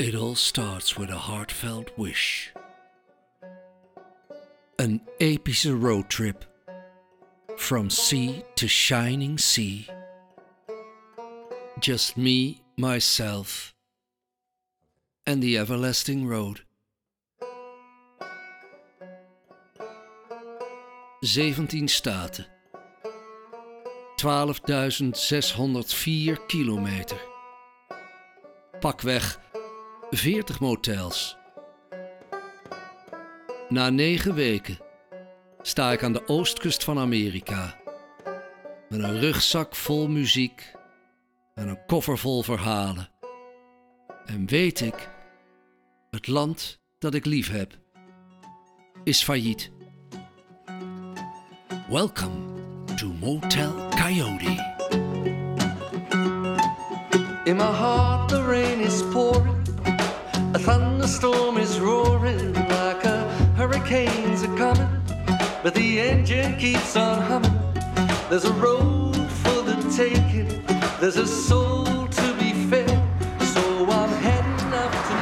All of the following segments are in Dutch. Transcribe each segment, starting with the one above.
It all starts with a heartfelt wish. Een epische roadtrip. From sea to shining sea. Just me, myself, and the everlasting road. 17 staten. 12.604 kilometer. Pakweg 40 motels. Na negen weken sta ik aan de oostkust van Amerika. Met een rugzak vol muziek en een koffer vol verhalen. En weet ik, het land dat ik lief heb, is failliet. Welcome to Motel Coyote. In my heart, the rain is pouring. Thunderstorm is roaring like a hurricane's a coming. But the engine keeps on humming. There's a road for the taking. There's a soul to be fed. So I'm heading up to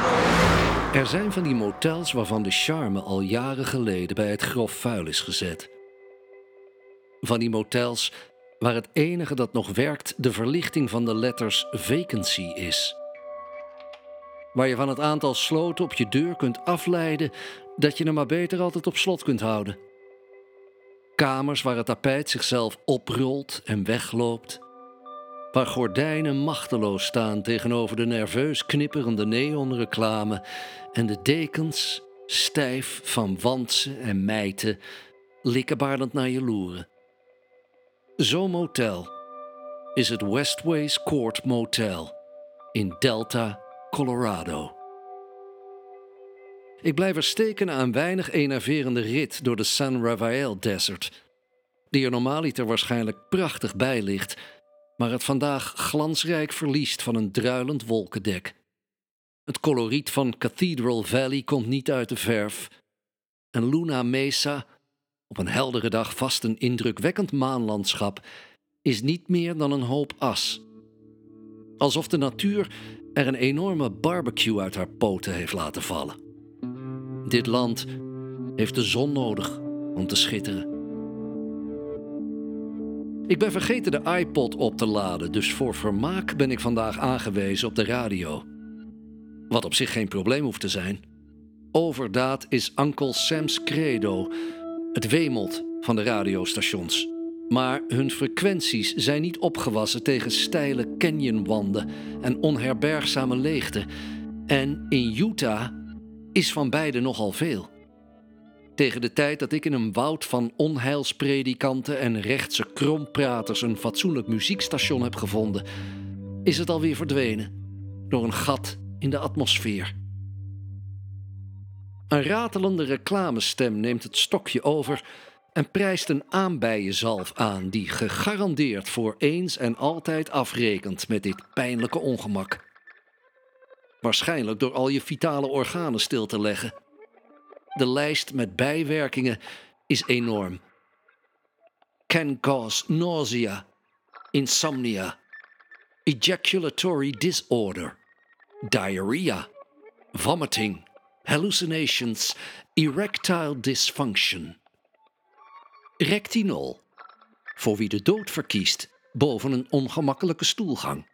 know. Er zijn van die motels waarvan de charme al jaren geleden bij het grof vuil is gezet. Van die motels waar het enige dat nog werkt de verlichting van de letters vacancy is. Waar je van het aantal sloten op je deur kunt afleiden dat je er maar beter altijd op slot kunt houden. Kamers waar het tapijt zichzelf oprolt en wegloopt. Waar gordijnen machteloos staan tegenover de nerveus knipperende neonreclame en de dekens, stijf van wansen en mijten, likkenbaardend naar je loeren. Zo'n motel is het Westways Court Motel in Delta, Colorado. Ik blijf er steken aan weinig enerverende rit door de San Rafael Desert, die er normaaliter waarschijnlijk prachtig bij ligt, maar het vandaag glansrijk verliest van een druilend wolkendek. Het coloriet van Cathedral Valley komt niet uit de verf, en Luna Mesa, op een heldere dag vast een indrukwekkend maanlandschap, is niet meer dan een hoop as. Alsof de natuur er een enorme barbecue uit haar poten heeft laten vallen. Dit land heeft de zon nodig om te schitteren. Ik ben vergeten de iPod op te laden, dus voor vermaak ben ik vandaag aangewezen op de radio. Wat op zich geen probleem hoeft te zijn. Overdaad is Uncle Sam's credo, het wemelt van de radiostations. Maar hun frequenties zijn niet opgewassen tegen steile canyonwanden en onherbergzame leegte. En in Utah is van beide nogal veel. Tegen de tijd dat ik in een woud van onheilspredikanten en rechtse krompraters een fatsoenlijk muziekstation heb gevonden, is het alweer verdwenen door een gat in de atmosfeer. Een ratelende reclamestem neemt het stokje over en prijst een aanbijenzalf aan die gegarandeerd voor eens en altijd afrekent met dit pijnlijke ongemak. Waarschijnlijk door al je vitale organen stil te leggen. De lijst met bijwerkingen is enorm. Can cause nausea, insomnia, ejaculatory disorder, diarrhea, vomiting, hallucinations, erectile dysfunction. Rectinol, voor wie de dood verkiest boven een ongemakkelijke stoelgang.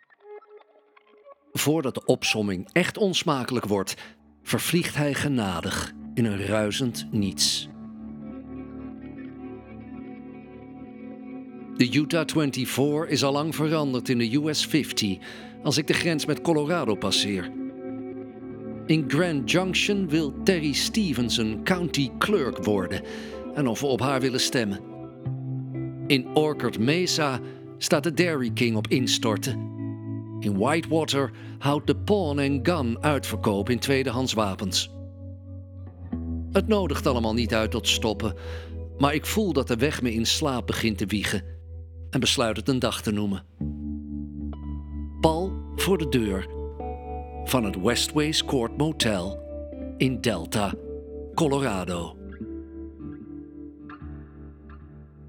Voordat de opsomming echt onsmakelijk wordt, vervliegt hij genadig in een ruisend niets. De Utah 24 is al lang veranderd in de US 50 als ik de grens met Colorado passeer. In Grand Junction wil Terry Stevenson county clerk worden en of we op haar willen stemmen. In Orchard Mesa staat de Dairy King op instorten. In Whitewater houdt de pawn and gun uitverkoop in tweedehands wapens. Het nodigt allemaal niet uit tot stoppen, maar ik voel dat de weg me in slaap begint te wiegen en besluit het een dag te noemen. Pal voor de deur van het Westways Court Motel in Delta, Colorado.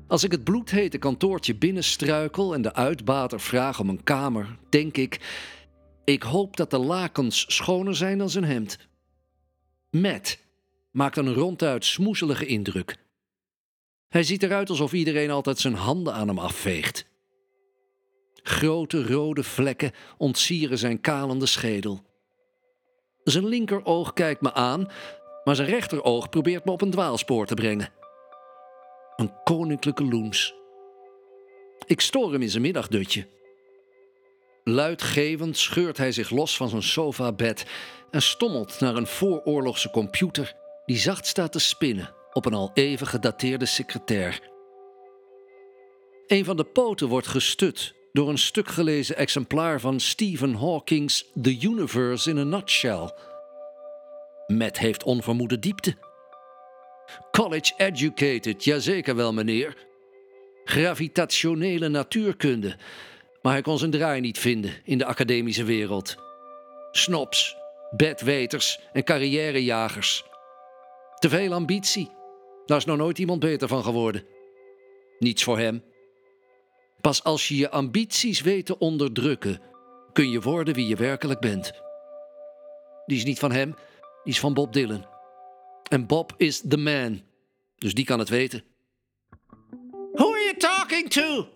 Als ik het bloedhete kantoortje binnenstruikel en de uitbater vraag om een kamer, denk ik: Ik hoop dat de lakens schoner zijn dan zijn hemd. Matt maakt een ronduit smoezelige indruk. Hij ziet eruit alsof iedereen altijd zijn handen aan hem afveegt. Grote rode vlekken ontsieren zijn kalende schedel. Zijn linkeroog kijkt me aan, maar zijn rechteroog probeert me op een dwaalspoor te brengen. Een koninklijke loens. Ik stoor hem in zijn middagdutje. Luidgevend scheurt hij zich los van zijn sofabed en stommelt naar een vooroorlogse computer die zacht staat te spinnen op een al even gedateerde secretair. Een van de poten wordt gestut door een stuk gelezen exemplaar van Stephen Hawking's The Universe in a Nutshell. Met heeft onvermoede diepte. College educated, jazeker wel meneer. Gravitationele natuurkunde, maar hij kon zijn draai niet vinden in de academische wereld. Snobs, bedweters en carrièrejagers. Te veel ambitie. Daar is nog nooit iemand beter van geworden. Niets voor hem. Pas als je je ambities weet te onderdrukken, kun je worden wie je werkelijk bent. Die is niet van hem, die is van Bob Dylan. En Bob is the man, dus die kan het weten. Who are you talking to?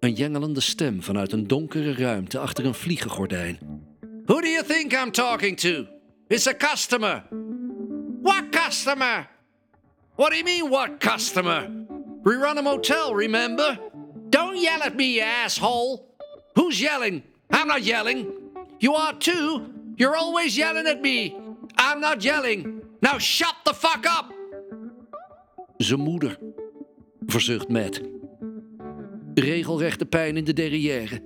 Een jengelende stem vanuit een donkere ruimte achter een vliegengordijn. Who do you think I'm talking to? It's a customer. What customer? What do you mean, what customer? We run a motel, remember? Don't yell at me, you asshole. Who's yelling? I'm not yelling. You are too. You're always yelling at me. I'm not yelling. Now shut the fuck up. Zijn moeder, verzucht Matt. Regelrechte pijn in de derrière.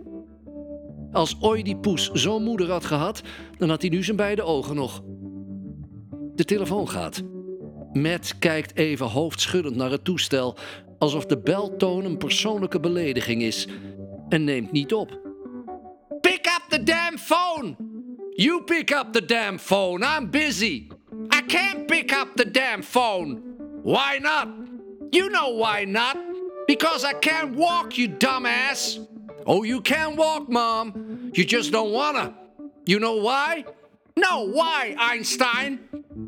Als Oedipus zo'n moeder had gehad, dan had hij nu zijn beide ogen nog. De telefoon gaat. Matt kijkt even hoofdschuddend naar het toestel, alsof de beltoon een persoonlijke belediging is, en neemt niet op. Pick up the damn phone! You pick up the damn phone, I'm busy! Can't pick up the damn phone! Why not? You know why not! Because I can't walk, you dumbass! Oh, you can walk, Mom! You just don't wanna! You know why? No, why, Einstein?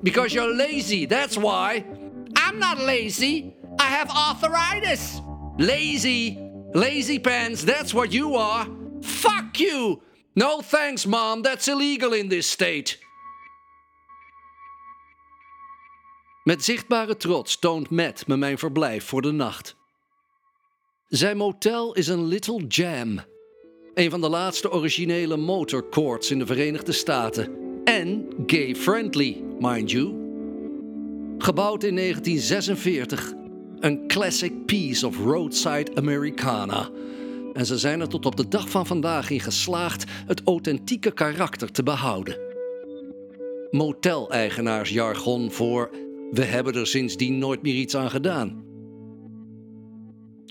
Because you're lazy, that's why. I'm not lazy. I have arthritis. Lazy. Lazy pants, that's what you are. Fuck you! No thanks, Mom, that's illegal in this state. Met zichtbare trots toont Matt me mijn verblijf voor de nacht. Zijn motel is een Little Jam. Een van de laatste originele motorcourts in de Verenigde Staten. En gay-friendly, mind you. Gebouwd in 1946. Een classic piece of roadside Americana. En ze zijn er tot op de dag van vandaag in geslaagd het authentieke karakter te behouden. Moteleigenaarsjargon voor we hebben er sindsdien nooit meer iets aan gedaan.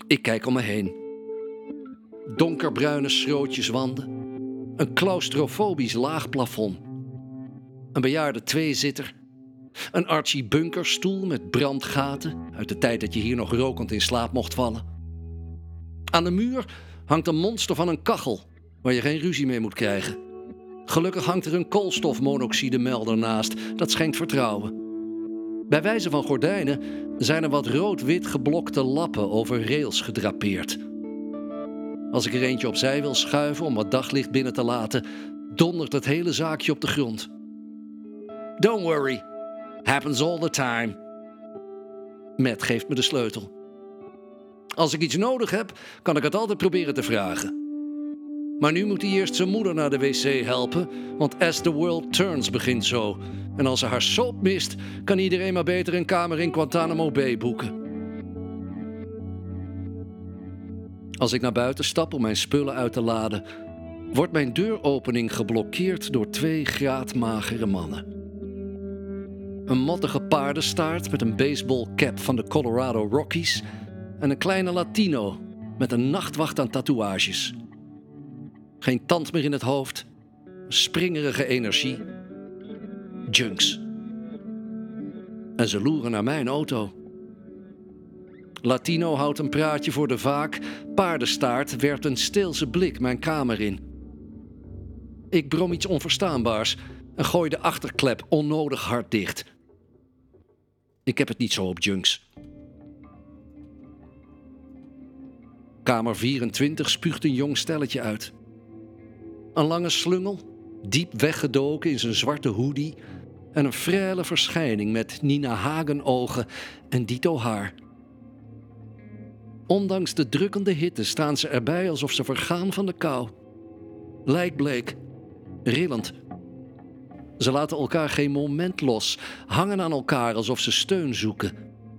Ik kijk om me heen. Donkerbruine schrootjeswanden. Een claustrofobisch laag plafond. Een bejaarde tweezitter. Een Archie Bunker stoel met brandgaten uit de tijd dat je hier nog rokend in slaap mocht vallen. Aan de muur hangt een monster van een kachel waar je geen ruzie mee moet krijgen. Gelukkig hangt er een koolstofmonoxidemelder naast, dat schenkt vertrouwen. Bij wijze van gordijnen zijn er wat rood-wit geblokte lappen over rails gedrapeerd. Als ik er eentje opzij wil schuiven om wat daglicht binnen te laten, dondert het hele zaakje op de grond. Don't worry, happens all the time. Matt geeft me de sleutel. Als ik iets nodig heb, kan ik het altijd proberen te vragen. Maar nu moet hij eerst zijn moeder naar de wc helpen, want As the World Turns begint zo. En als ze haar soap mist, kan iedereen maar beter een kamer in Guantanamo Bay boeken. Als ik naar buiten stap om mijn spullen uit te laden, wordt mijn deuropening geblokkeerd door twee graadmagere mannen. Een mottige paardenstaart met een baseballcap van de Colorado Rockies en een kleine Latino met een nachtwacht aan tatoeages. Geen tand meer in het hoofd, springerige energie, junks. En ze loeren naar mijn auto. Latino houdt een praatje voor de vaak, paardenstaart werpt een steelse blik mijn kamer in. Ik brom iets onverstaanbaars en gooi de achterklep onnodig hard dicht. Ik heb het niet zo op junks. Kamer 24 spuugt een jong stelletje uit. Een lange slungel, diep weggedoken in zijn zwarte hoodie en een frêle verschijning met Nina Hagen ogen en dito haar. Ondanks de drukkende hitte staan ze erbij alsof ze vergaan van de kou. Lijkbleek, rillend. Ze laten elkaar geen moment los, hangen aan elkaar alsof ze steun zoeken,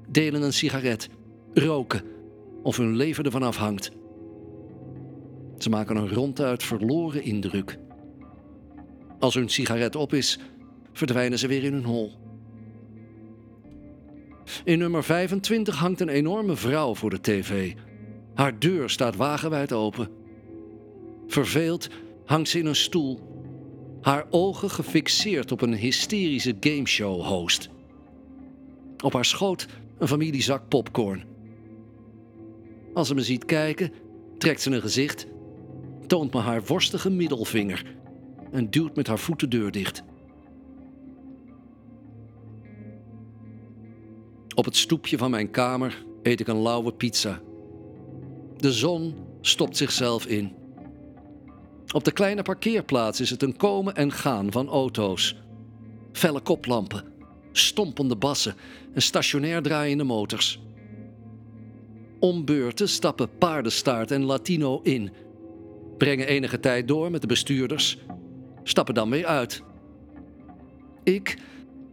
delen een sigaret, roken of hun leven ervan afhangt. Ze maken een ronduit verloren indruk. Als hun sigaret op is, verdwijnen ze weer in hun hol. In nummer 25 hangt een enorme vrouw voor de tv. Haar deur staat wagenwijd open. Verveeld hangt ze in een stoel, haar ogen gefixeerd op een hysterische gameshow-host. Op haar schoot een familiezak popcorn. Als ze me ziet kijken, trekt ze een gezicht, toont me haar worstige middelvinger en duwt met haar voet de deur dicht. Op het stoepje van mijn kamer eet ik een lauwe pizza. De zon stopt zichzelf in. Op de kleine parkeerplaats is het een komen en gaan van auto's. Felle koplampen, stompende bassen en stationair draaiende motors. Om beurten stappen paardenstaart en Latino in, brengen enige tijd door met de bestuurders, stappen dan weer uit. Ik,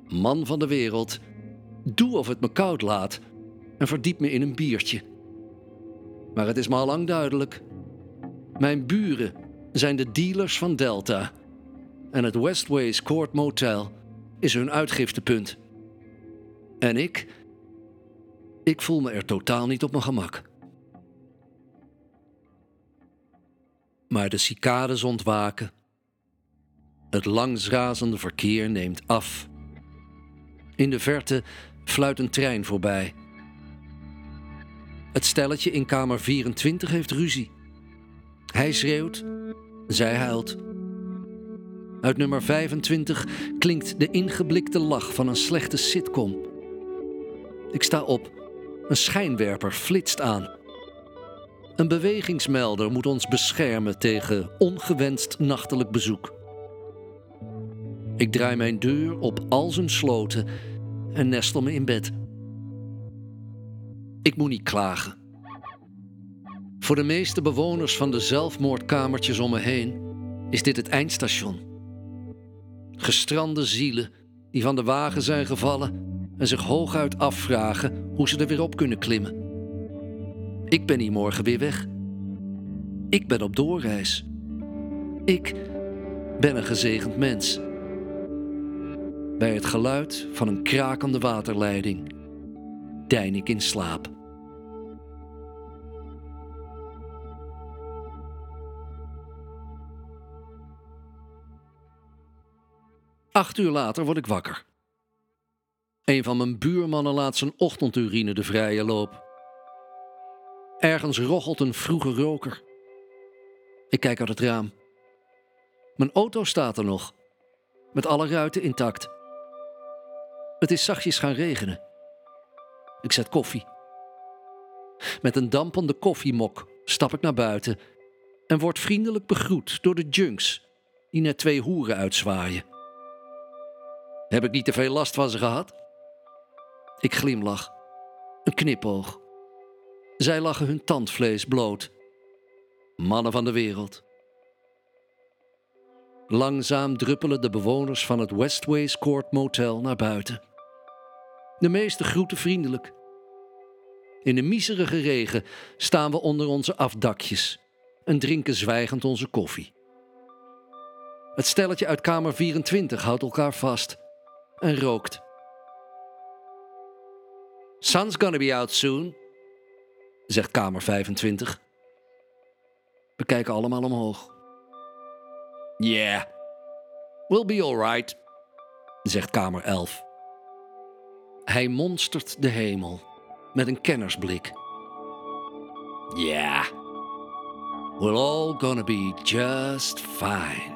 man van de wereld, doe of het me koud laat en verdiep me in een biertje. Maar het is me lang duidelijk. Mijn buren zijn de dealers van Delta. En het Westways Court Motel is hun uitgiftepunt. En ik. Ik voel me er totaal niet op mijn gemak. Maar de cicades ontwaken. Het langsrazende verkeer neemt af. In de verte fluit een trein voorbij. Het stelletje in kamer 24 heeft ruzie. Hij schreeuwt, zij huilt. Uit nummer 25 klinkt de ingeblikte lach van een slechte sitcom. Ik sta op. Een schijnwerper flitst aan. Een bewegingsmelder moet ons beschermen tegen ongewenst nachtelijk bezoek. Ik draai mijn deur op al zijn sloten en nestel me in bed. Ik moet niet klagen. Voor de meeste bewoners van de zelfmoordkamertjes om me heen is dit het eindstation. Gestrande zielen die van de wagen zijn gevallen en zich hooguit afvragen hoe ze er weer op kunnen klimmen. Ik ben hier morgen weer weg. Ik ben op doorreis. Ik ben een gezegend mens. Bij het geluid van een krakende waterleiding dein ik in slaap. Acht uur later word ik wakker. Een van mijn buurmannen laat zijn ochtendurine de vrije loop. Ergens rochelt een vroege roker. Ik kijk uit het raam. Mijn auto staat er nog, met alle ruiten intact. Het is zachtjes gaan regenen. Ik zet koffie. Met een dampende koffiemok stap ik naar buiten en word vriendelijk begroet door de junks die net twee hoeren uitzwaaien. Heb ik niet te veel last van ze gehad? Ik glimlach. Een knipoog. Zij lachen hun tandvlees bloot. Mannen van de wereld. Langzaam druppelen de bewoners van het Westways Court Motel naar buiten. De meeste groeten vriendelijk. In de miserige regen staan we onder onze afdakjes en drinken zwijgend onze koffie. Het stelletje uit kamer 24 houdt elkaar vast en rookt. Sun's gonna be out soon, zegt kamer 25. We kijken allemaal omhoog. Yeah, we'll be alright, zegt kamer 11. Hij monstert de hemel met een kennersblik. Yeah, we're all gonna be just fine.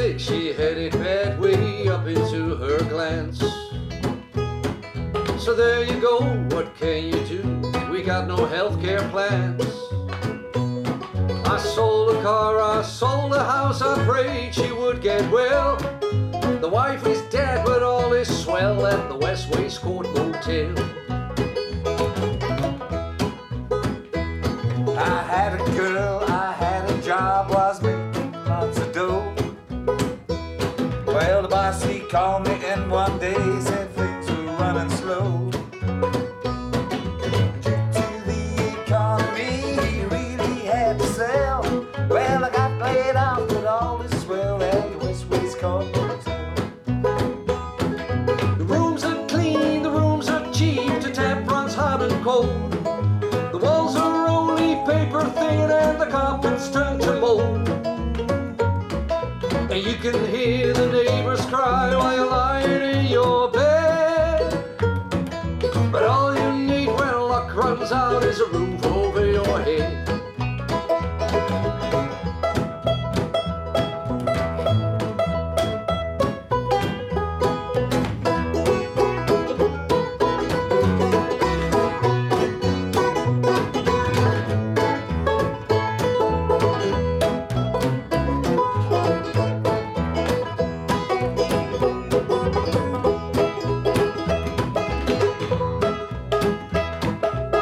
Sick, she headed bad way up into her glance. So there you go, what can you do? We got no healthcare plans. I sold a car, I sold a house, I prayed she would get well. days. And you can hear the neighbors cry while you're lying in your bed. But all you need when luck runs out is a roof over your head.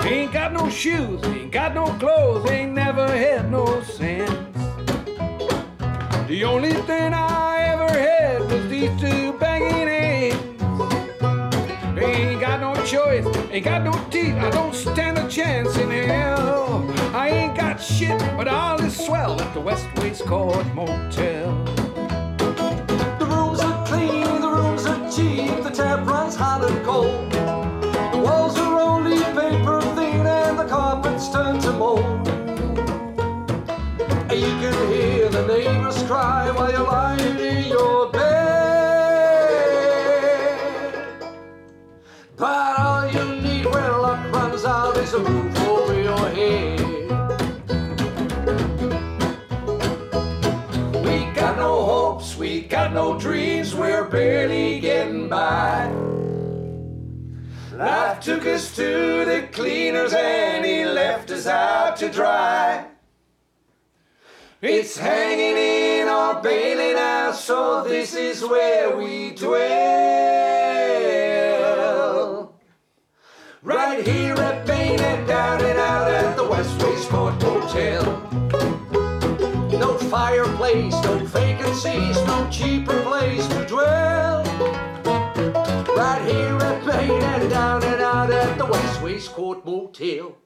Ain't got no shoes, ain't got no clothes, ain't never had no sense. The only thing I ever had was these two banging hands. Ain't got no choice, ain't got no teeth, I don't stand a chance in hell. I ain't got shit, but all is swell at the West Waistcoat Motel. The rooms are clean, the rooms are cheap, the tap runs hot and cold. The walls are you can hear the neighbors cry while you're lying in your bed. But all you need when luck runs out is a roof over your head. We got no hopes, we got no dreams, we're barely getting by. Life took us to the cleaners and he left us out to dry. It's hanging in our bailey now, so this is where we dwell. Right here at Bain and down and out at the West Waistcoat Hotel. No fireplace, no vacancies, no cheaper place to dwell. Right here at Main and down and out at the West Waistcoat Motel.